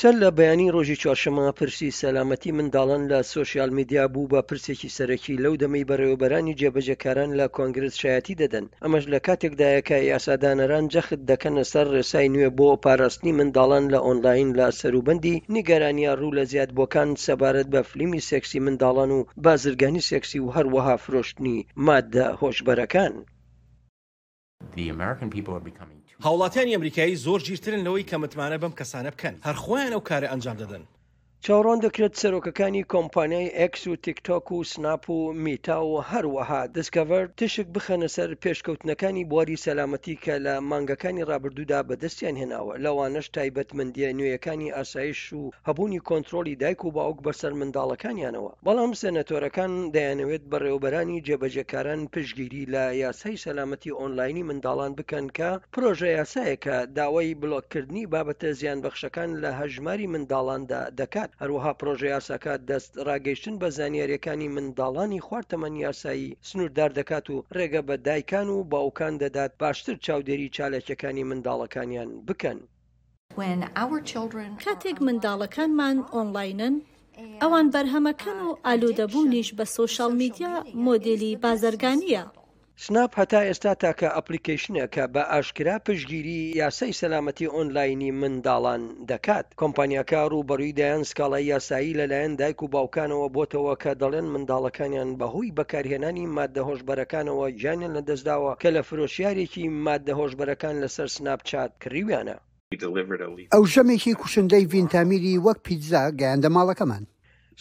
سەر لە بەیانی ڕۆژی چوارشەممە پرسی سەلامەتی منداڵان لە سۆشیال میدیا بوو بە پرسێکی سەرەکی لەو دەمەی بەڕێوەبەرانی جێبەجێکاران لە کۆنگرێس شایەتی دەدەن ئەمەش لە کاتێکدایە کە یاسادانەران جەخت دەکەنە سەر ڕێسای نوێ بۆ پاراستنی منداڵان لە ئۆنلاین لە سەروبەندی نیگەرانییە ڕوو لە زیادبووەکان سەبارەت بە فلیمی سێکسی منداڵان و بازرگانی سێکسی و هەروەها فرۆشتنی ماددە هۆشبەرەکان. هاوڵاتیانی ئەمریکایی زۆر ژیرترن لەوەی کە متمانە بەم کەسانە بکەن هەر خۆیان ئەو کارە ئەنجام دەدەن. چاوڕوان دەکرێت سەرۆکەکانی کۆمپانیای ئێکس و تیک تۆک و سناپ و میتا و هەروەها دسکەڤەر تیشک بخەنە سەر پێشکەوتنەکانی بواری سەلامەتی کە لە مانگەکانی ڕابردوودا بەدەستیان هێناوە لەوانەش تایبەتمەندیە نوێیەکانی ئاسایش و هەبوونی کۆنترۆڵی دایک و باوک بەسەر منداڵەکانیانەوە، بەڵام سێنەتۆرەکان دەیانەوێت بەڕێوەبەرانی جێبەجێکاران پشتگیری لە یاسای سەلامەتی ئۆنلاینی منداڵان بکەن کە پرۆژەیاسایەکە داوای بلۆککردنی بابەتە زیانبەخشەکان لە هەژماری منداڵاندا دەکات، هەروەها پرۆژەیاساکە دەست ڕاگەیشتن بە زانیارییەکانی منداڵانی خوار تەمەن یاسایی سنووردار دەکات و ڕێگە بە دایکان و باوکان دەدات باشتر چاودێری چالاکییەکانی منداڵەکانیان بکەن. کاتێک منداڵەکانمان ئۆنڵاینن، ئەوان بەرهەمەکەن و ئالوودەبوونیش بە سۆشیاڵ میدیا مۆدێلی بازرگانییە. سناپ هەتا ئێستا تاکە ئەپڵیکەیشنە کە بە ئاشکرا پشتگیری یاسای سەلامەتی ئۆنلاینی منداڵان دەکات. کۆمپانیاکە ڕووبەرووی دەیان سکاڵای یاسایی لەلایەن دایک و باوکانەوە بۆتەوە کە دەڵێن منداڵەکانیان بەهۆی بەکارهێنانی ماددە هۆشبەرەکانەوە گیانیان لەدەستداوە کە لە فرۆشیارێکی ماددە هۆشبەرەکان لەسەر سناپ چات کڕیویانە. ئەو ژەمێکی کوشندەی ڤینتامیری وەک پیتزا گەیاندە ماڵەکەمان.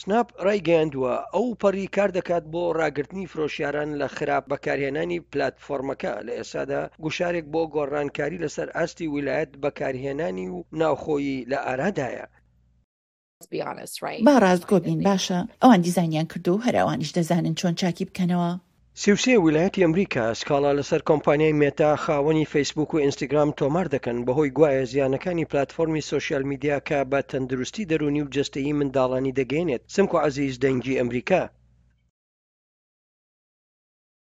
سناپ ڕایگەیاندووە، ئەوپەڕی کار دەکات بۆ ڕاگرتنی فرۆشیاران لە خراپ بەکارهێنانی پلاتفۆرمەکە، لە ئێستادا گوشارێک بۆ گۆڕانکاری لەسەر ئاستی ویلایەت بەکارهێنانی و ناوخۆیی لە ئارادایە. با ڕاستگۆ بین باشە ئەوان دیزاینیان کردووە و هەر ئەوانیش دەزانن چۆن چاکی بکەنەوە. سی و سێ ویلایەتی ئەمریکا سکاڵا لەسەر کۆمپانیای مێتا خاوەنی فەیسبووک و ئینستاگرام تۆمار دەکەن بەهۆی گوایە زیانەکانی پلاتفۆرمی سۆشیال میدیاکە بە تەندروستی دەروونی و جەستەیی منداڵانی دەگەیەنێت سمکۆ عەزیز دەنگی ئەمریکا